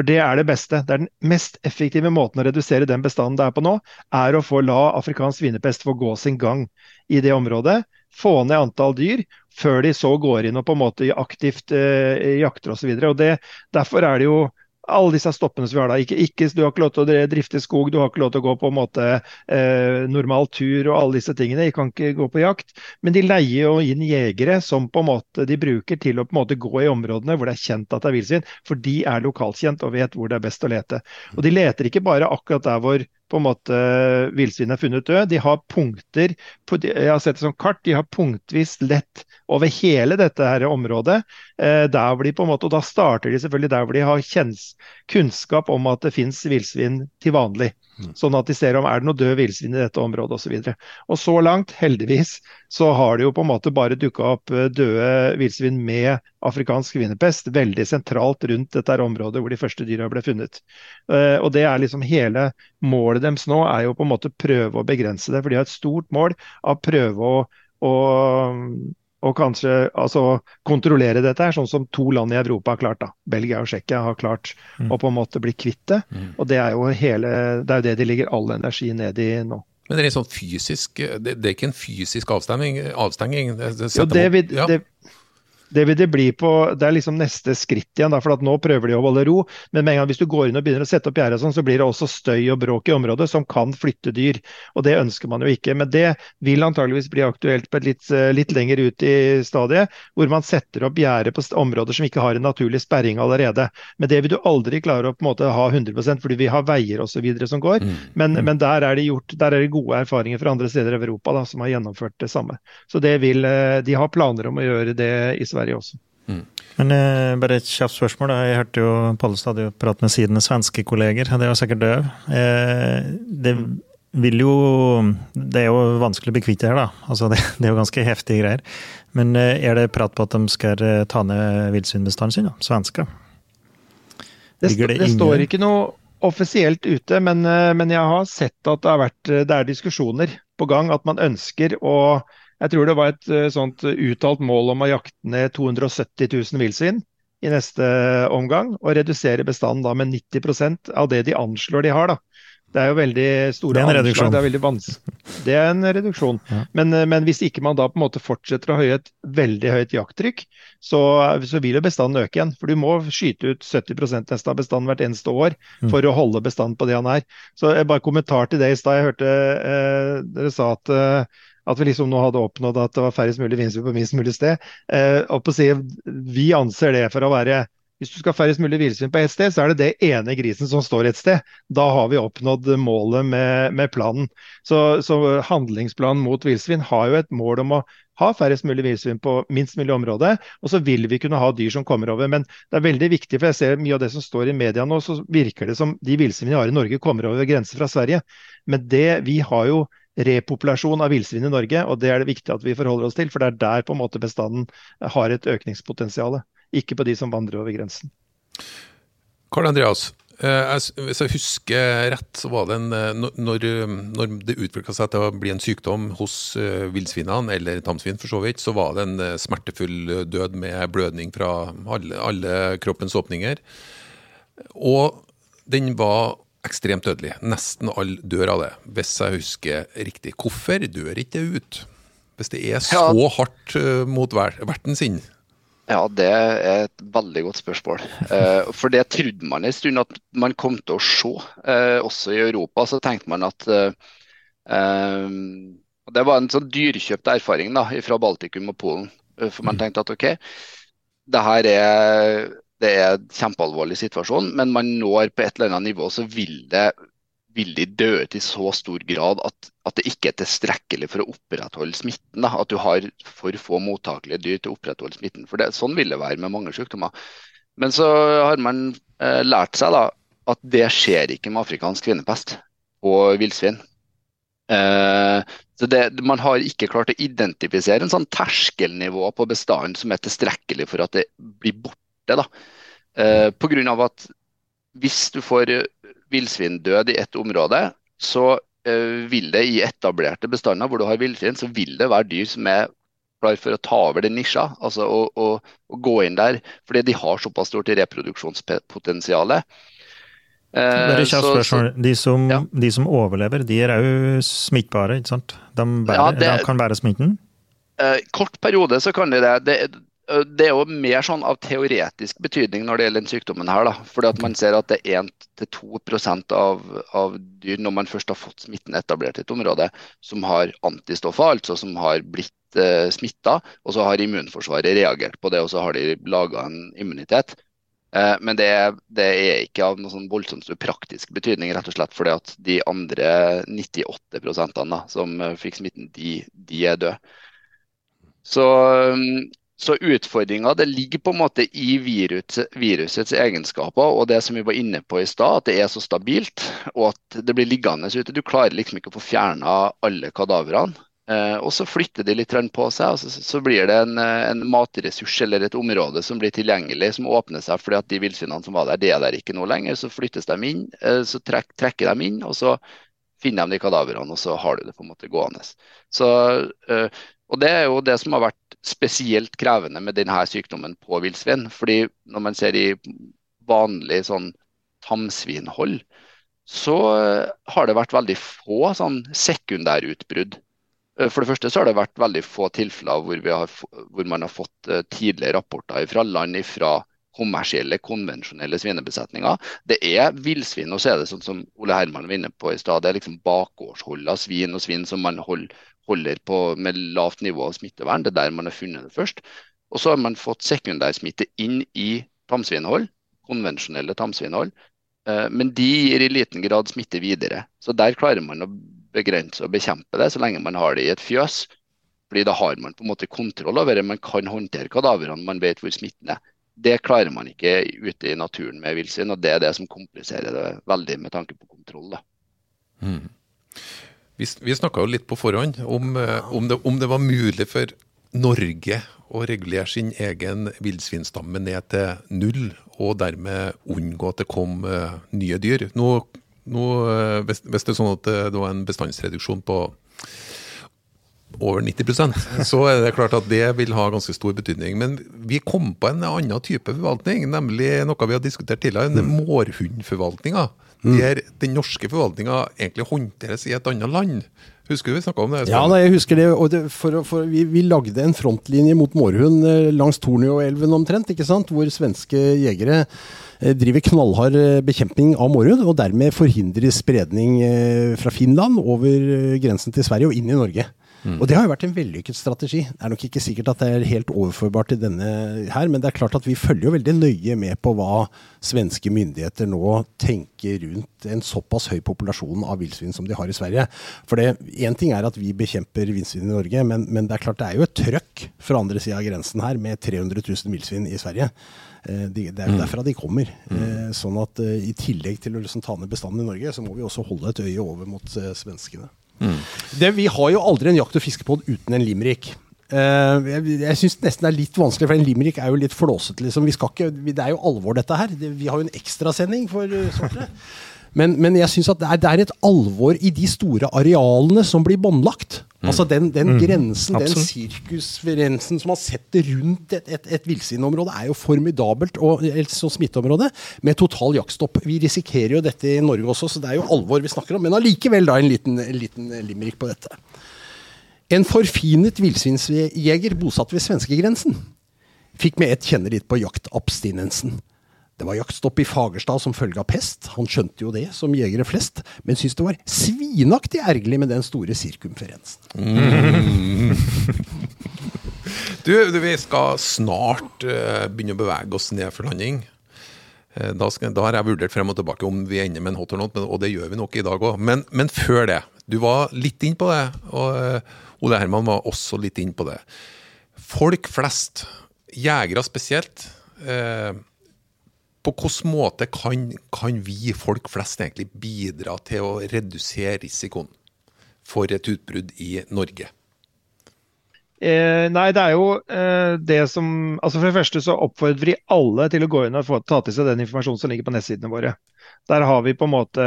For det er det beste. Det er den mest effektive måten å redusere den bestanden det er på nå, er å få la afrikansk svinepest få gå sin gang i det området. Få ned antall dyr før de så går inn og på en måte aktivt eh, jakter osv. Derfor er det jo alle disse stoppene som vi har da. Ikke, ikke, du har ikke lov til å drifte skog, du har ikke lov til å gå på en måte eh, normal tur og alle disse tingene. De kan ikke gå på jakt. Men de leier jo inn jegere som på en måte de bruker til å på en måte gå i områdene hvor det er kjent at det er villsvin. For de er lokalkjent og vet hvor det er best å lete. Og de leter ikke bare akkurat der hvor på en måte villsvin er funnet død. De har punkter på, jeg har sett det som kart, de har punktvis lett over hele dette her området. Eh, der hvor de på en måte, og Da starter de selvfølgelig der hvor de har kunnskap om at det finnes villsvin til vanlig. Mm. Sånn at de ser om er det noe død villsvin i dette området osv. Og, så og så langt, heldigvis, så har det jo på en måte bare dukka opp eh, døde villsvin med afrikansk wienerpest veldig sentralt rundt dette området hvor de første dyra ble funnet. Og det er liksom hele målet deres nå er jo på en måte prøve å begrense det. For de har et stort mål av prøve å, å å kanskje altså, kontrollere dette, her, sånn som to land i Europa har klart. da. Belgia og Tsjekkia har klart mm. å på en måte bli kvitt det. Mm. Og det er jo hele, det er jo det de ligger all energi ned i nå. Men det er, sånn fysisk, det, det er ikke en fysisk avstenging? avstenging det, det, jo, det, vil, ja. det, det vil det bli på Det er liksom neste skritt igjen. Da, for at nå prøver de å holde ro. Men med en gang hvis du går inn og begynner å sette opp gjerde, sånn, så blir det også støy og bråk i området som kan flytte dyr. Og det ønsker man jo ikke. Men det vil antageligvis bli aktuelt på et litt, eh, litt lenger ut i stadiet, hvor man setter opp gjerde på områder som ikke har en naturlig sperring allerede. Men det vil du aldri klare å på en måte ha 100% fordi vi har veier osv. som går. Mm. Men, mm. men, der, er det gjort, der er det gode erfaringer fra andre steder i Europa da, som har gjennomført det samme. Så det vil, eh, de har planer om å gjøre det i Sverige Sverige også. Mm. Men eh, bare et kjapt spørsmål. Da. Jeg hørte jo Pollestad prate med sine svenske kolleger. Det var sikkert døv. Eh, det vil jo Det er jo vanskelig å bli kvitt det her, da. Altså, det, det, er jo ganske heftige greier. Men eh, er det prat på at de skal eh, ta ned villsvinbestanden sin, da? Svenske? Det, det, det står ikke noe offisielt ute, men, eh, men, jeg har sett at det, har vært, det er diskusjoner på gang. At man ønsker å jeg tror det var et eh, sånt uttalt mål om å jakte ned 270 000 villsvin i neste omgang, og redusere bestanden da med 90% av det de anslår de har. da. Det er jo veldig store anslag. Det er veldig vanskelig. Det er en reduksjon. Ja. Men, eh, men, hvis ikke man da på en måte fortsetter å ha et veldig høyt jakttrykk, så, så, vil jo bestanden øke igjen. For du må skyte ut 70 nesten av bestanden hvert eneste år mm. for mm. å holde bestanden på det han er. Så bare kommentar til det i stad. Jeg hørte eh, dere sa at eh, at vi liksom nå hadde oppnådd at det var færrest mulig vinsel på minst mulig sted. Eh, og si, vi anser det for å være hvis du skal ha færrest mulig villsvin på ett sted, så er det det ene grisen som står et sted. Da har vi oppnådd målet med, med planen. Så, så, handlingsplanen mot villsvin har jo et mål om å ha færrest mulig villsvin på minst mulig område. Og så vil vi kunne ha dyr som kommer over. Men det er veldig viktig, for jeg ser mye av det som står i media nå, så virker det som de villsvinene vi har i Norge, kommer over grenser fra Sverige. Men det, vi har jo repopulasjon av villsvin i Norge, og det er det viktig at vi forholder oss til. For det er der på en måte bestanden har et økningspotensial, ikke på de som vandrer over grensen. Karl Andreas, eh, hvis jeg husker rett, så var det en, eh, når, når det utvikla seg til å bli en sykdom hos villsvinene, eller tamsvin for så vidt, så var det en smertefull død med blødning fra alle, alle kroppens åpninger. Og den var ekstremt dødelig. Nesten alle dør av det, hvis jeg husker riktig. Hvorfor dør ikke det ut? Hvis det er så ja. hardt mot verten sin? Ja, det er et veldig godt spørsmål. Eh, for det trodde man en stund at man kom til å se. Eh, også i Europa så tenkte man at eh, Det var en sånn dyrkjøpt erfaring da, fra Baltikum og Polen. For man mm. tenkte at OK, det her er, det er en kjempealvorlig situasjon, men man når på et eller annet nivå så vil det vil de dø ut i så stor grad at, at, det ikke er tilstrekkelig for å opprettholde smitten. Da. At du har for få mottakelige dyr til å opprettholde smitten. For det, Sånn vil det være med mange sykdommer. Men så har man eh, lært seg da, at det skjer ikke med afrikansk kvinnepest og villsvin. Eh, så Man har ikke klart å identifisere en sånn terskelnivå på bestanden som er tilstrekkelig for at det blir borte. Da. Eh, på grunn av at hvis du får villsvindød i ett område, så uh, vil det i etablerte bestander hvor du har villsvin, så vil det være dyr som er klar for å ta over den nisja, altså å, å, å gå inn der. Fordi de har såpass stort reproduksjonspotensial. Eh. De som, ja. de som, overlever, de er òg smittbare, ikke sant? De, bærer, ja, det, de kan bære smitten? Eh, kort periode så kan de det. det det er jo mer sånn av teoretisk betydning når det gjelder den sykdommen her. da, fordi at Man ser at det er 1-2 av, av dyr, når man først har fått smitten etablert i et område, som har antistoffer, altså som har blitt eh, smitta. Og så har immunforsvaret reagert på det, og så har de laga en immunitet. Eh, men det, det, er ikke av noe sånn voldsomt praktisk betydning, rett og slett fordi at de andre 98% da, som fikk smitten, de, de er døde. Så så utfordringa ligger på en måte i virus, virusets egenskaper og det som vi var inne på i stad, at det er så stabilt og at det blir liggende ute. Du klarer liksom ikke å få fjerna alle kadavrene. Eh, og så flytter de litt på seg, og så, så blir det en, en, matressurs eller et område som blir tilgjengelig, som åpner seg fordi at de villsvinene som var der, de er der ikke nå lenger. Så flyttes de inn, eh, så trek, trekker de inn, og så finner de kadavrene, og så har du det på en måte gående. Så, eh, og Det er jo det som har vært spesielt krevende med denne sykdommen på villsvin. fordi når man ser i vanlig sånn tamsvinhold, så eh, har det vært veldig få sånn sekundærutbrudd. Eh, for det første så har det vært veldig få tilfeller hvor, har, hvor man har fått eh, tidlige rapporter fra land fra kommersielle, konvensjonelle svinebesetninger. Det er villsvin, og så er det sånn som Ole Herman var inne på i stad. Det er liksom bakgårdshold av svin og svin som man holder holder på med lavt nivå av smittevern. Det er der man har funnet det først. Og så har man fått sekundærsmitte inn i tamsvinhold, konvensjonelle tamsvinhold. Eh, men de gir i liten grad smitte videre. Så der klarer man å begrense og bekjempe det så lenge man har det i et fjøs. Fordi da har man på en måte kontroll over det. Man kan håndtere kadaverene, man vet hvor smitten er. Det klarer man ikke ute i naturen med villsvin, og det er det som kompliserer det veldig med tanke på kontroll. Mm. Vi, vi snakka jo litt på forhånd om, eh, om, det, om, det, var mulig for Norge å regulere sin egen villsvinstamme ned til null, og dermed unngå at det kom uh, nye dyr. Nå, nå hvis, hvis, det er sånn at det var en bestandsreduksjon på over 90% så er det klart at det vil ha ganske stor betydning. Men vi kom på en annen type forvaltning, nemlig noe vi har diskutert tidligere, mm. mårhundforvaltninga. Mm. Der den norske forvaltninga egentlig håndteres i et annet land. Husker du vi snakka om det? Ja, nei, jeg husker det. og det, for, for, vi, vi, lagde en frontlinje mot mårhund eh, langs Tornioelven omtrent, ikke sant? hvor svenske jegere eh, driver knallhard eh, bekjemping av mårhund, og dermed forhindrer spredning fra Finland over grensen til Sverige og inn i Norge. Mm. Og det har jo vært en vellykket strategi. Det er nok ikke sikkert at det er helt overførbart til denne her, men det er klart at vi følger jo veldig nøye med på hva svenske myndigheter nå tenker rundt en såpass høy populasjon av villsvin som de har i Sverige. For én ting er at vi bekjemper villsvin i Norge, men, men, det er klart det er jo et trøkk fra andre sida av grensen her med 300 000 villsvin i Sverige. De, det er jo mm. derfra de kommer. Mm. Eh, sånn at eh, i tillegg til å liksom ta ned bestanden i Norge, så må vi også holde et øye over mot svenskene. Det, vi har jo aldri en jakt- og fiskepod uten en limerick. Uh, jeg jeg syns nesten det er litt vanskelig, for en limerick er jo litt flåsete. Liksom. Det er jo alvor, dette her. Det, vi har jo en ekstrasending for uh, sorte. Men, men jeg syns at det er, det er et alvor i de store arealene som blir båndlagt. Altså den, den grensen, den sirkusgrensen som man setter rundt et, et, et villsvinområde, er jo formidabelt og som smitteområde med total jaktstopp. Vi risikerer jo dette i Norge også, så det er jo alvor vi snakker om. Men allikevel da en liten, en liten limerick på dette. En forfinet villsvinsjeger bosatt ved svenskegrensen fikk med ett kjenne litt på jaktabstinensen. Det var jaktstopp i Fagerstad som følge av pest. Han skjønte jo det, som jegere flest, men syntes det var svinaktig ergerlig med den store sirkumferensen. Du, du, vi skal snart uh, begynne å bevege oss ned for landing. Uh, da, skal, da har jeg vurdert frem og tilbake om vi ender med en hot or not, og det gjør vi nok i dag òg. Men, men før det. Du var litt inn på det, og uh, Ole Herman var også litt inn på det. Folk flest, jegere spesielt, eh, på hvilken måte kan, kan vi folk flest egentlig bidra til å redusere risikoen for et utbrudd i Norge? Eh, nei, det er jo eh, det som altså For det første så oppfordrer vi alle til å gå inn og få, ta til seg den informasjonen som ligger på nettsidene våre. Der har vi på en måte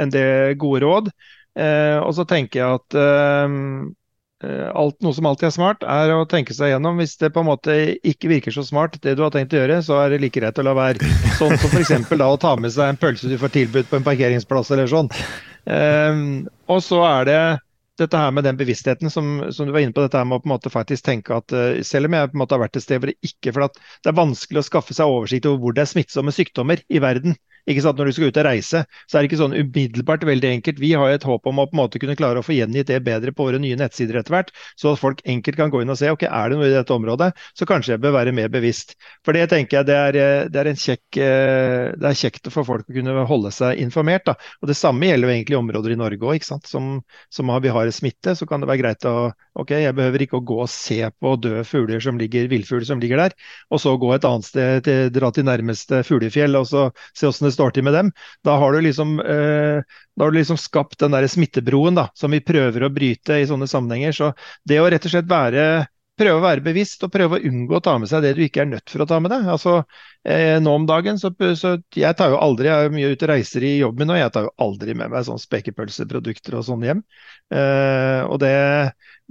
en del gode råd. Eh, og så tenker jeg at eh, alt, noe som alltid er smart, er å tenke seg gjennom. Hvis det på en måte ikke virker så smart, det du har tenkt å gjøre, så er det like greit å la være. Sånn som f.eks. da å ta med seg en pølse du får tilbudt på en parkeringsplass eller sånn. Um, og så er det dette her med den bevisstheten som, som du var inne på, dette her med å på en måte faktisk tenke at uh, selv om jeg på en måte har vært et sted hvor det ikke For at det er vanskelig å skaffe seg oversikt over hvor det er smittsomme sykdommer i verden. Ikke sant? Når du skal ut og reise, så er det ikke sånn umiddelbart veldig enkelt. Vi har et håp om å på en måte kunne klare å få gjengitt det bedre på våre nye nettsider etter hvert, så at folk enkelt kan gå inn og se ok, er det noe i dette området, så kanskje jeg bør være mer bevisst. For det tenker jeg det er, eh, det er, kjekk, eh, det er kjekt for folk å kunne holde seg informert. Da. Og Det samme gjelder jo egentlig områder i Norge òg. Som, som vi har smitte, så kan det være greit å ok, jeg behøver ikke å gå og se på døde fugler som ligger, villfugler som ligger der, og så gå et annet sted, til, dra til nærmeste fuglefjell og så se åssen det står til med dem. Da har du liksom, eh, da har du liksom skapt den der smittebroen da, som vi prøver å bryte i sånne sammenhenger. Så det å rett og slett være Prøve å være bevisst og prøve å unngå å ta med seg det du ikke er nødt for å ta med deg. Altså, eh, nå om dagen, så, så Jeg tar jo aldri, jeg er mye ute og reiser i jobben min, og jeg tar jo aldri med meg sånn spekepølseprodukter og sånn hjem. Eh, og det,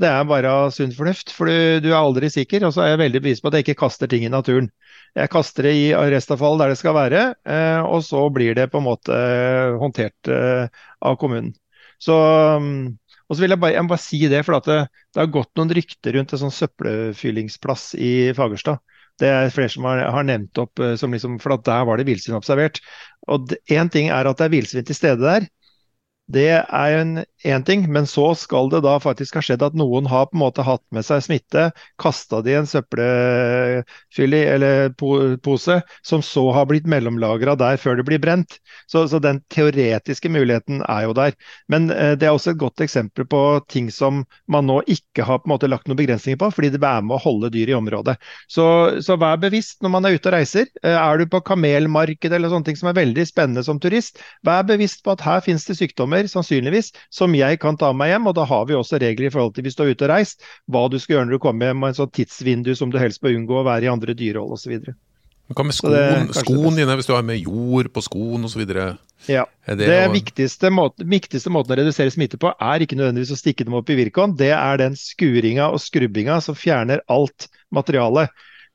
det er bare sunn fornuft, for du, du er aldri sikker. Og så er jeg veldig bevisst på at jeg ikke kaster ting i naturen. Jeg kaster det i arrestavfall der det skal være, eh, og så blir det på en måte eh, håndtert eh, av kommunen. Så, mm, og så vil jeg bare, jeg bare si det, for det, det, har gått noen rykter rundt en sånn søppelfyllingsplass i Fagerstad. Det er flere som har, har nevnt opp, eh, som liksom, for der var det villsvin observert. Og Én ting er at det er villsvin til stede der. Det er en, en ting, men så skal det da faktisk ha skjedd at noen har på en måte hatt med seg smitte, kasta det i en søppelfylli eller pose, som så har blitt mellomlagra der før det blir brent. Så, så, den teoretiske muligheten er jo der. Men eh, det er også et godt eksempel på ting som man nå ikke har på en måte lagt noen begrensninger på, fordi det er med å holde dyr i området. Så, så vær bevisst når man er ute og reiser. Eh, er du på kamelmarked eller sånne ting som er veldig spennende som turist, vær bevisst på at her finnes det sykdommer sannsynligvis, som jeg kan ta med hjem. Og da har vi også regler i forhold til hvis du er ute og reist, hva du skal gjøre når du kommer hjem med en sånn tidsvindu som du helst bør unngå å være i andre dyrehold osv. Hva med skoen, skoen dine, hvis du har med jord på skoen osv.? Ja. Det, det viktigste, måten, viktigste måten å redusere smitte på, er ikke nødvendigvis å stikke dem opp i Virkon. Det er den skuringa og skrubbinga som fjerner alt materialet.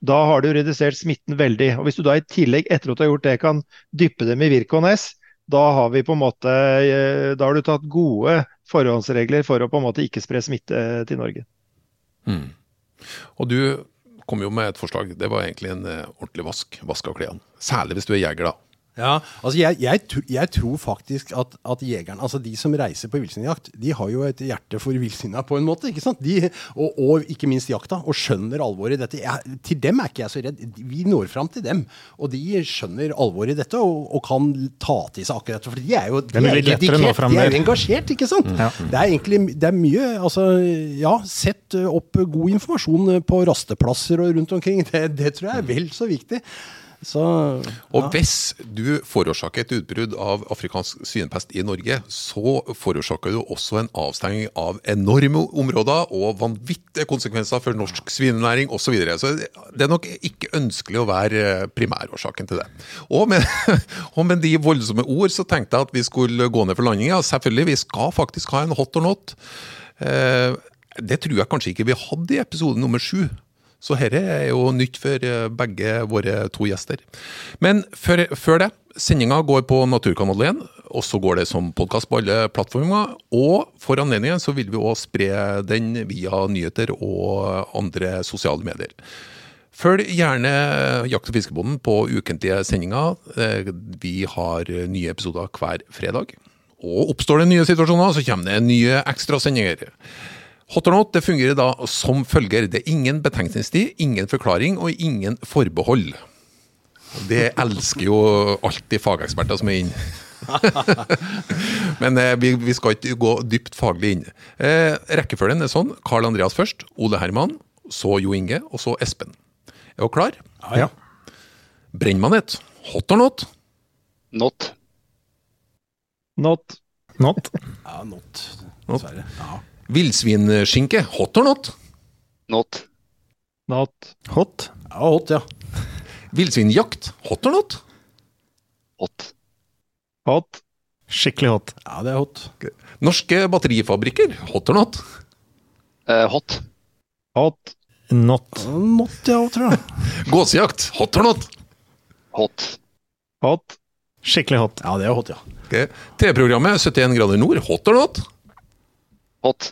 Da har du redusert smitten veldig. Og Hvis du da i tillegg, etter at du har gjort det, kan dyppe dem i Virkon S, da har vi på en måte, da har du tatt gode forhåndsregler for å på en måte ikke spre smitte til Norge. Mm. Og du kom jo med et forslag. Det var egentlig en ordentlig vask, vask av klærne. Særlig hvis du er jeger, da. Ja, altså jeg, jeg, jeg, tror faktisk at, at jegerne, altså de som reiser på villsvinjakt, de har jo et hjerte for villsvina på en måte. ikke sant? De, og, og, ikke minst jakta, og skjønner alvoret i dette. Jeg, til dem er ikke jeg så redd. Vi når fram til dem, og de skjønner alvoret i dette og, og kan ta til seg akkurat. For de er jo, de er dedikert, de er engasjert, ikke sant? Ja. Det er egentlig det er mye altså, Ja, sett opp god informasjon på rasteplasser og rundt omkring. Det, det tror jeg er vel så viktig. Så Og hvis du forårsaker et utbrudd av afrikansk svinepest i Norge, så forårsaker du også en avstenging av enorme områder og vanvittige konsekvenser for norsk svinenæring osv. Så, videre. så det er nok ikke ønskelig å være primærårsaken til det. Og med, og med de voldsomme ord så tenkte jeg at vi skulle gå ned for landinga. Selvfølgelig, vi skal faktisk ha en hot or not. Eh, det tror jeg kanskje ikke vi hadde i episode nummer sju. Så dette er jo nytt for eh, begge våre to gjester. Men før, før det, sendinga går på Naturkanal 1, og så går det som podkast på alle plattformer. Og for anledningen så vil vi òg spre den via nyheter og andre sosiale medier. Følg gjerne Jakt- og fiskebonden på ukentlige sendinger. Eh, Vi har nye episoder hver fredag. Og oppstår det nye situasjoner, så kommer det nye ekstrasendinger. Hot or not det fungerer da som følger. Det er ingen betenkningstid, ingen forklaring og ingen forbehold. Det elsker jo alltid fageksperter som er inne. Men eh, vi, vi skal ikke gå dypt faglig inn. Eh, rekkefølgen er sånn. Carl Andreas først, Ole Herman, så Jo Inge, og så Espen. Er dere klar? Ja. Brennmanet. Hot or not? Not. Not. Not. ja, not. Not. Dessverre. Ja. Villsvinskinke. Hot or not? Not. Not. Hot. ja, hot, ja. Villsvinjakt. Hot or not? Hot. Hot. Skikkelig hot. Ja, det er hot. Norske batterifabrikker. Hot or not? Eh, hot. Hot. Not. Ja, Not, ja, tror jeg. Gåsejakt. Hot or not? Hot. Hot. Skikkelig hot. Ja, det er hot, ja. Okay. TV-programmet 71 grader nord. Hot or not? Hot.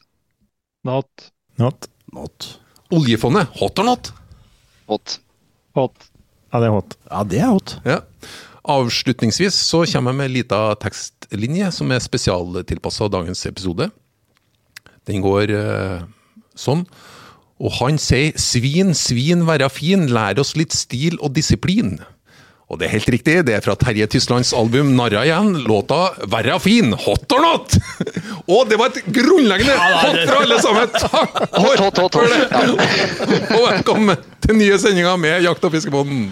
Not. Not. Not. Oljefondet. Hot or not? Hot. Hot. Ja, det er hot. Ja, det er hot. Ja. Avslutningsvis så kommer jeg med en liten tekstlinje som er spesialtilpassa dagens episode. Den går uh, sånn. Og han sier 'svin, svin, være fin, lær oss litt stil og disiplin'. Og det er helt riktig, det er fra Terje Tyslands album 'Narra igjen', låta 'Verra fin', hot or not? Og det var et grunnleggende hot fra alle sammen! Takk Hot, hot, hot, for hot. det! Og velkommen til nye sendinger med Jakt- og fiskebåten.